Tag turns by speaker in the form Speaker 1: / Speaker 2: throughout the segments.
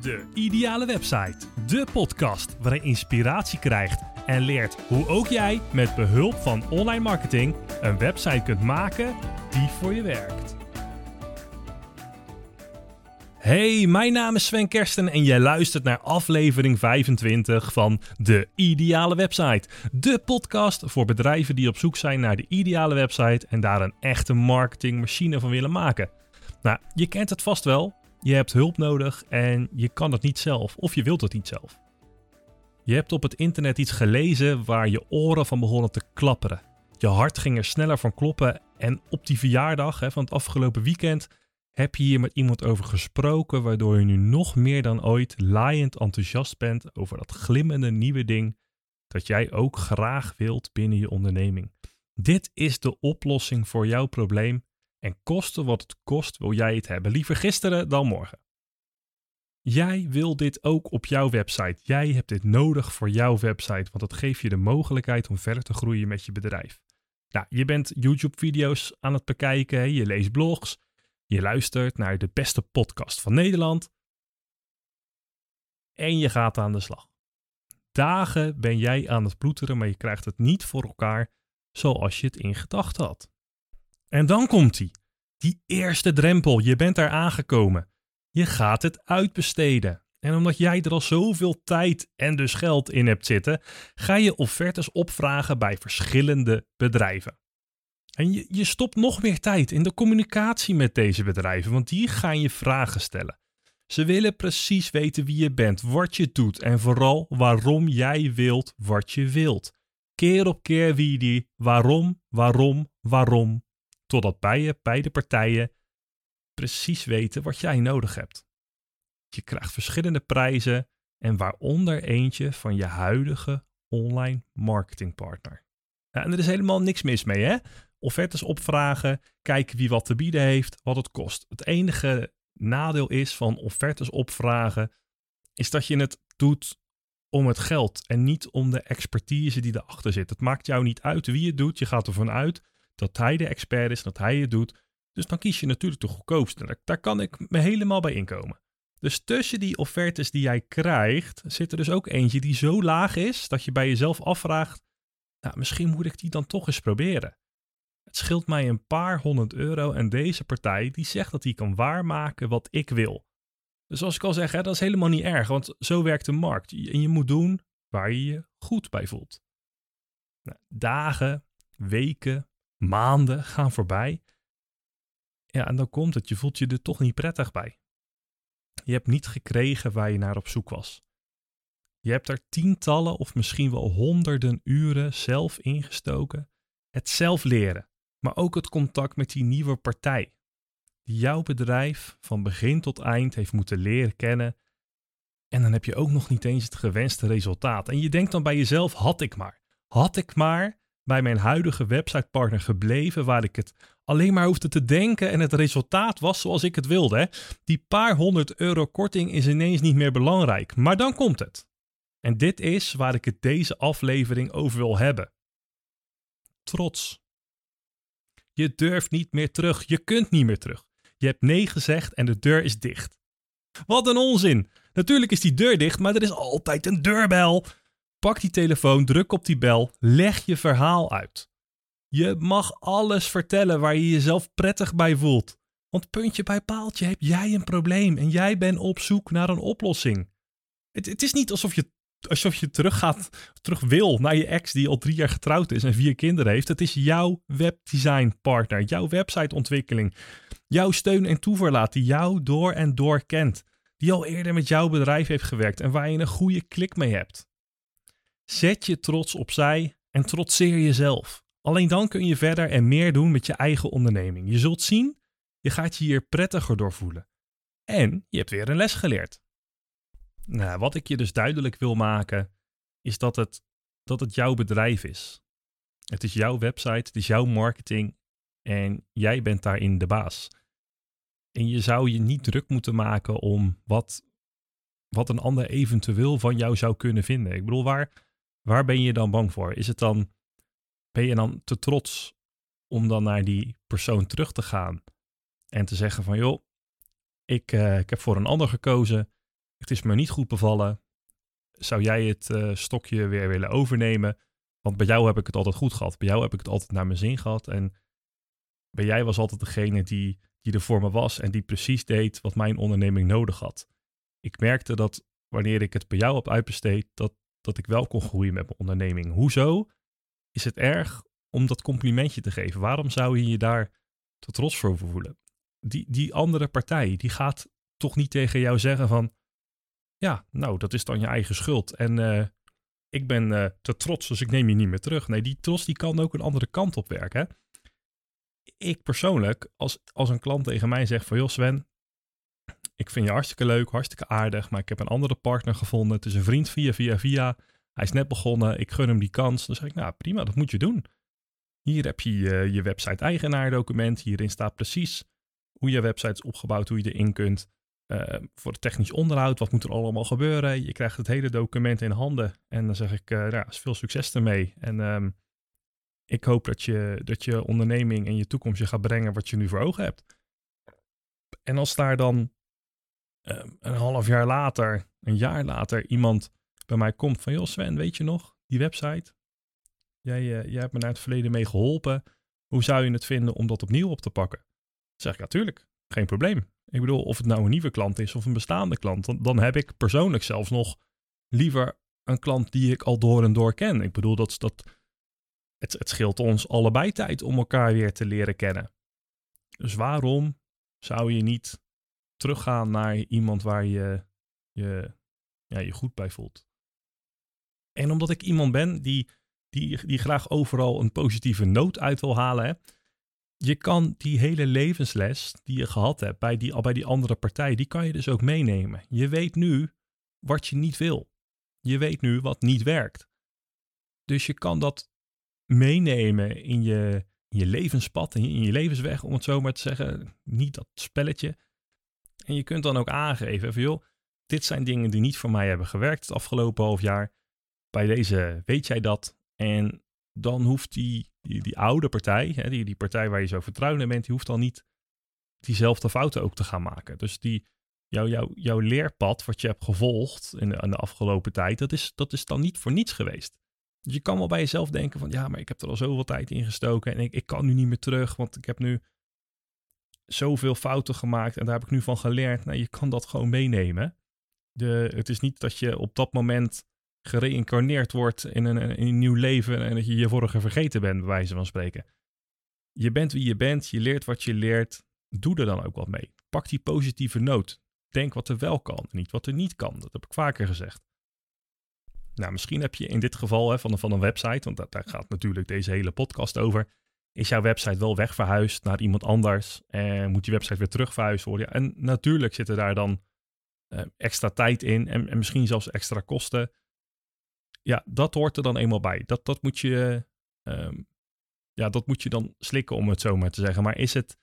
Speaker 1: De Ideale Website. De podcast waarin je inspiratie krijgt en leert hoe ook jij met behulp van online marketing een website kunt maken die voor je werkt. Hey, mijn naam is Sven Kersten en jij luistert naar aflevering 25 van De Ideale Website. De podcast voor bedrijven die op zoek zijn naar de ideale website en daar een echte marketingmachine van willen maken. Nou, je kent het vast wel. Je hebt hulp nodig en je kan het niet zelf of je wilt het niet zelf. Je hebt op het internet iets gelezen waar je oren van begonnen te klapperen. Je hart ging er sneller van kloppen en op die verjaardag hè, van het afgelopen weekend heb je hier met iemand over gesproken, waardoor je nu nog meer dan ooit laaiend enthousiast bent over dat glimmende nieuwe ding dat jij ook graag wilt binnen je onderneming. Dit is de oplossing voor jouw probleem en koste wat het kost wil jij het hebben. Liever gisteren dan morgen. Jij wil dit ook op jouw website. Jij hebt dit nodig voor jouw website, want het geeft je de mogelijkheid om verder te groeien met je bedrijf. Nou, je bent YouTube-video's aan het bekijken, je leest blogs, je luistert naar de beste podcast van Nederland en je gaat aan de slag. Dagen ben jij aan het ploeteren, maar je krijgt het niet voor elkaar zoals je het in gedachten had. En dan komt hij. Die eerste drempel, je bent daar aangekomen. Je gaat het uitbesteden. En omdat jij er al zoveel tijd en dus geld in hebt zitten, ga je offertes opvragen bij verschillende bedrijven. En je, je stopt nog meer tijd in de communicatie met deze bedrijven, want die gaan je vragen stellen. Ze willen precies weten wie je bent, wat je doet en vooral waarom jij wilt wat je wilt. Keer op keer wie die waarom, waarom, waarom, totdat beide partijen precies weten wat jij nodig hebt. Je krijgt verschillende prijzen en waaronder eentje van je huidige online marketingpartner. Ja, en er is helemaal niks mis mee, hè? Offertes opvragen, kijken wie wat te bieden heeft, wat het kost. Het enige nadeel is van offertes opvragen, is dat je het doet om het geld en niet om de expertise die erachter zit. Het maakt jou niet uit wie het doet. Je gaat ervan uit dat hij de expert is, dat hij het doet. Dus dan kies je natuurlijk de goedkoopste. Daar, kan ik me helemaal bij inkomen. Dus tussen die offertes die jij krijgt, zit er dus ook eentje die zo laag is dat je bij jezelf afvraagt: Nou, misschien moet ik die dan toch eens proberen. Het scheelt mij een paar honderd euro en deze partij die zegt dat hij kan waarmaken wat ik wil. Dus zoals ik al zeg, hè, dat is helemaal niet erg, want zo werkt de markt. En je moet doen waar je je goed bij voelt. Nou, dagen, weken, maanden gaan voorbij. Ja, en dan komt het, je voelt je er toch niet prettig bij. Je hebt niet gekregen waar je naar op zoek was. Je hebt er tientallen of misschien wel honderden uren zelf ingestoken. Het zelf leren, maar ook het contact met die nieuwe partij. Die jouw bedrijf van begin tot eind heeft moeten leren kennen. En dan heb je ook nog niet eens het gewenste resultaat. En je denkt dan bij jezelf: had ik maar. Had ik maar bij mijn huidige websitepartner gebleven, waar ik het alleen maar hoefde te denken en het resultaat was zoals ik het wilde. Die paar honderd euro korting is ineens niet meer belangrijk. Maar dan komt het. En dit is waar ik het deze aflevering over wil hebben. Trots. Je durft niet meer terug. Je kunt niet meer terug. Je hebt nee gezegd en de deur is dicht. Wat een onzin. Natuurlijk is die deur dicht, maar er is altijd een deurbel. Pak die telefoon, druk op die bel, leg je verhaal uit. Je mag alles vertellen waar je jezelf prettig bij voelt. Want puntje bij paaltje heb jij een probleem en jij bent op zoek naar een oplossing. Het, het is niet alsof je, alsof je terug, gaat, terug wil naar je ex die al drie jaar getrouwd is en vier kinderen heeft. Het is jouw webdesign partner, jouw websiteontwikkeling, jouw steun en toeverlaat die jou door en door kent. Die al eerder met jouw bedrijf heeft gewerkt en waar je een goede klik mee hebt. Zet je trots opzij en trotseer jezelf. Alleen dan kun je verder en meer doen met je eigen onderneming. Je zult zien, je gaat je hier prettiger door voelen. En je hebt weer een les geleerd. Nou, wat ik je dus duidelijk wil maken, is dat het, dat het jouw bedrijf is. Het is jouw website, het is jouw marketing en jij bent daarin de baas. En je zou je niet druk moeten maken om wat, wat een ander eventueel van jou zou kunnen vinden. Ik bedoel, waar, Waar ben je dan bang voor? Is het dan, ben je dan te trots om dan naar die persoon terug te gaan en te zeggen van joh, ik, uh, ik heb voor een ander gekozen het is me niet goed bevallen. Zou jij het uh, stokje weer willen overnemen? Want bij jou heb ik het altijd goed gehad. Bij jou heb ik het altijd naar mijn zin gehad. En bij jij was altijd degene die, die er voor me was en die precies deed wat mijn onderneming nodig had. Ik merkte dat wanneer ik het bij jou heb uitbesteed, dat, dat ik wel kon groeien met mijn onderneming. Hoezo is het erg om dat complimentje te geven? Waarom zou je je daar te trots voor voelen? Die, die andere partij, die gaat toch niet tegen jou zeggen van, ja, nou, dat is dan je eigen schuld. En uh, ik ben uh, te trots, dus ik neem je niet meer terug. Nee, die trots die kan ook een andere kant op werken. Ik persoonlijk, als, als een klant tegen mij zegt van, joh Sven, ik vind je hartstikke leuk, hartstikke aardig, maar ik heb een andere partner gevonden. Het is een vriend via, via, via. Hij is net begonnen, ik gun hem die kans. Dan zeg ik, nou prima, dat moet je doen. Hier heb je je, je website document. Hierin staat precies hoe je website is opgebouwd, hoe je erin kunt. Uh, voor het technisch onderhoud, wat moet er allemaal gebeuren? Je krijgt het hele document in handen. En dan zeg ik, uh, ja, veel succes ermee. En um, ik hoop dat je, dat je onderneming en je toekomst je gaat brengen wat je nu voor ogen hebt. En als daar dan um, een half jaar later, een jaar later, iemand bij mij komt van, joh Sven, weet je nog, die website? Jij, uh, jij hebt me naar het verleden mee geholpen. Hoe zou je het vinden om dat opnieuw op te pakken? Dan zeg ik, natuurlijk, geen probleem. Ik bedoel, of het nou een nieuwe klant is of een bestaande klant, dan, dan heb ik persoonlijk zelfs nog liever een klant die ik al door en door ken. Ik bedoel, dat, dat, het, het scheelt ons allebei tijd om elkaar weer te leren kennen. Dus waarom zou je niet teruggaan naar iemand waar je je, ja, je goed bij voelt? En omdat ik iemand ben die, die, die graag overal een positieve noot uit wil halen, hè, je kan die hele levensles die je gehad hebt bij die, bij die andere partij, die kan je dus ook meenemen. Je weet nu wat je niet wil. Je weet nu wat niet werkt. Dus je kan dat meenemen in je, in je levenspad, in je, in je levensweg, om het zo maar te zeggen. Niet dat spelletje. En je kunt dan ook aangeven van joh, dit zijn dingen die niet voor mij hebben gewerkt het afgelopen half jaar. Bij deze weet jij dat. En dan hoeft die, die, die oude partij, hè, die, die partij waar je zo vertrouwd in bent, die hoeft dan niet diezelfde fouten ook te gaan maken. Dus die, jouw jouw jouw leerpad, wat je hebt gevolgd in de, de afgelopen tijd, dat is, dat is dan niet voor niets geweest. Dus je kan wel bij jezelf denken van, ja, maar ik heb er al zoveel tijd in gestoken en ik, ik kan nu niet meer terug, want ik heb nu zoveel fouten gemaakt en daar heb ik nu van geleerd. Nou, je kan dat gewoon meenemen. De, het is niet dat je op dat moment gereïncarneerd wordt in een, in een nieuw leven en dat je je vorige vergeten bent, bij wijze van spreken. Je bent wie je bent, je leert wat je leert, doe er dan ook wat mee. Pak die positieve noot. Denk wat er wel kan, niet wat er niet kan. Dat heb ik vaker gezegd. Nou, misschien heb je in dit geval hè, van, van een website, want daar gaat natuurlijk deze hele podcast over. Is jouw website wel wegverhuisd naar iemand anders en moet die website weer terugverhuisd worden? En natuurlijk zitten daar dan uh, extra tijd in en, en misschien zelfs extra kosten ja, dat hoort er dan eenmaal bij. Dat, dat, moet je, um, ja, dat moet je dan slikken, om het zo maar te zeggen. Maar is het,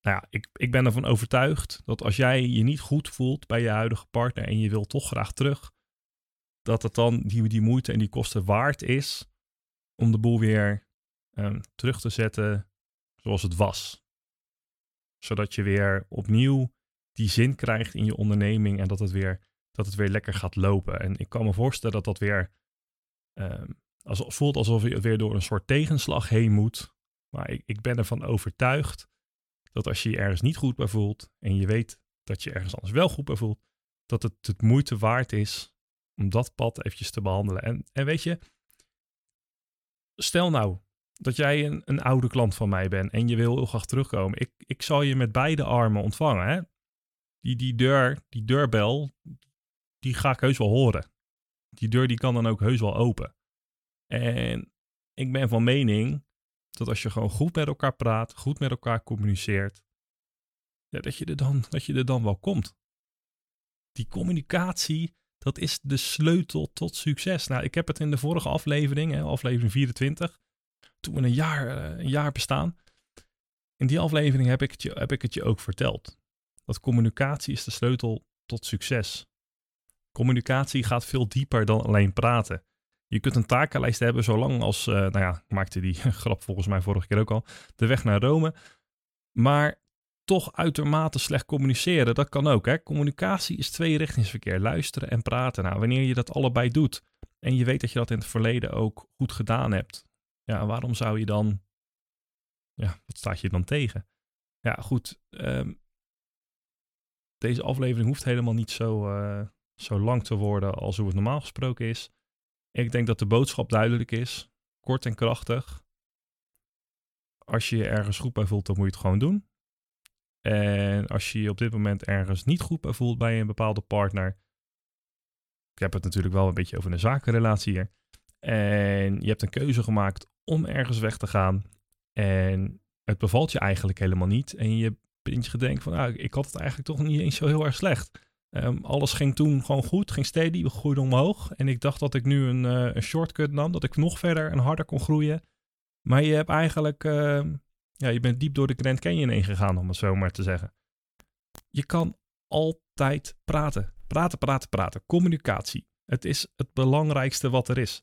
Speaker 1: nou ja, ik, ik ben ervan overtuigd dat als jij je niet goed voelt bij je huidige partner en je wil toch graag terug, dat het dan die, die moeite en die kosten waard is om de boel weer um, terug te zetten zoals het was. Zodat je weer opnieuw die zin krijgt in je onderneming en dat het weer, dat het weer lekker gaat lopen. En ik kan me voorstellen dat dat weer Um, als, voelt alsof je weer door een soort tegenslag heen moet. Maar ik, ik ben ervan overtuigd dat als je je ergens niet goed bij voelt en je weet dat je ergens anders wel goed bij voelt, dat het het moeite waard is om dat pad eventjes te behandelen. En, en weet je, stel nou dat jij een, een oude klant van mij bent en je wil heel graag terugkomen. Ik, ik zal je met beide armen ontvangen. Hè? Die, die deur, die deurbel, die ga ik heus wel horen die deur die kan dan ook heus wel open. En ik ben van mening dat als je gewoon goed met elkaar praat, goed met elkaar communiceert, ja, dat, je er dan, dat je er dan wel komt. Die communicatie, dat is de sleutel tot succes. Nou, ik heb het in de vorige aflevering, hè, aflevering 24, toen we een jaar, eh, een jaar bestaan. In die aflevering heb ik, het je, heb ik het je ook verteld. Dat communicatie is de sleutel tot succes. Communicatie gaat veel dieper dan alleen praten. Je kunt een takenlijst hebben zolang als, uh, nou ja, ik maakte die grap volgens mij vorige keer ook al, de weg naar Rome. Maar toch uitermate slecht communiceren. Dat kan ook. Hè? Communicatie is tweerichtingsverkeer. Luisteren en praten. Nou, wanneer je dat allebei doet en je weet dat je dat in het verleden ook goed gedaan hebt. Ja, waarom zou je dan... Ja, wat staat je dan tegen? Ja, goed. Ehm, deze aflevering hoeft helemaal niet zo, uh, zo lang te worden als hoe het normaal gesproken is. Ik denk dat de boodschap duidelijk is. Kort en krachtig. Als je je ergens goed bij voelt, dan moet je het gewoon doen. En als je je op dit moment ergens niet goed bij voelt bij een bepaalde partner. Ik heb het natuurlijk wel een beetje over een zakenrelatie hier. En je hebt een keuze gemaakt om ergens weg te gaan. En het bevalt je eigenlijk helemaal niet. En je bent je gedenk van, ah, ik had het eigenlijk toch niet eens zo heel erg slecht. Um, alles ging toen gewoon goed, ging steady, we groeiden omhoog. En ik dacht dat ik nu een, uh, een shortcut nam, dat ik nog verder en harder kon groeien. Maar je hebt eigenlijk, uh, ja, je bent diep door de Grand Canyon heen gegaan, om het zo maar te zeggen. Je kan altijd praten. Praten, praten, praten. Communicatie. Het is het belangrijkste wat er is.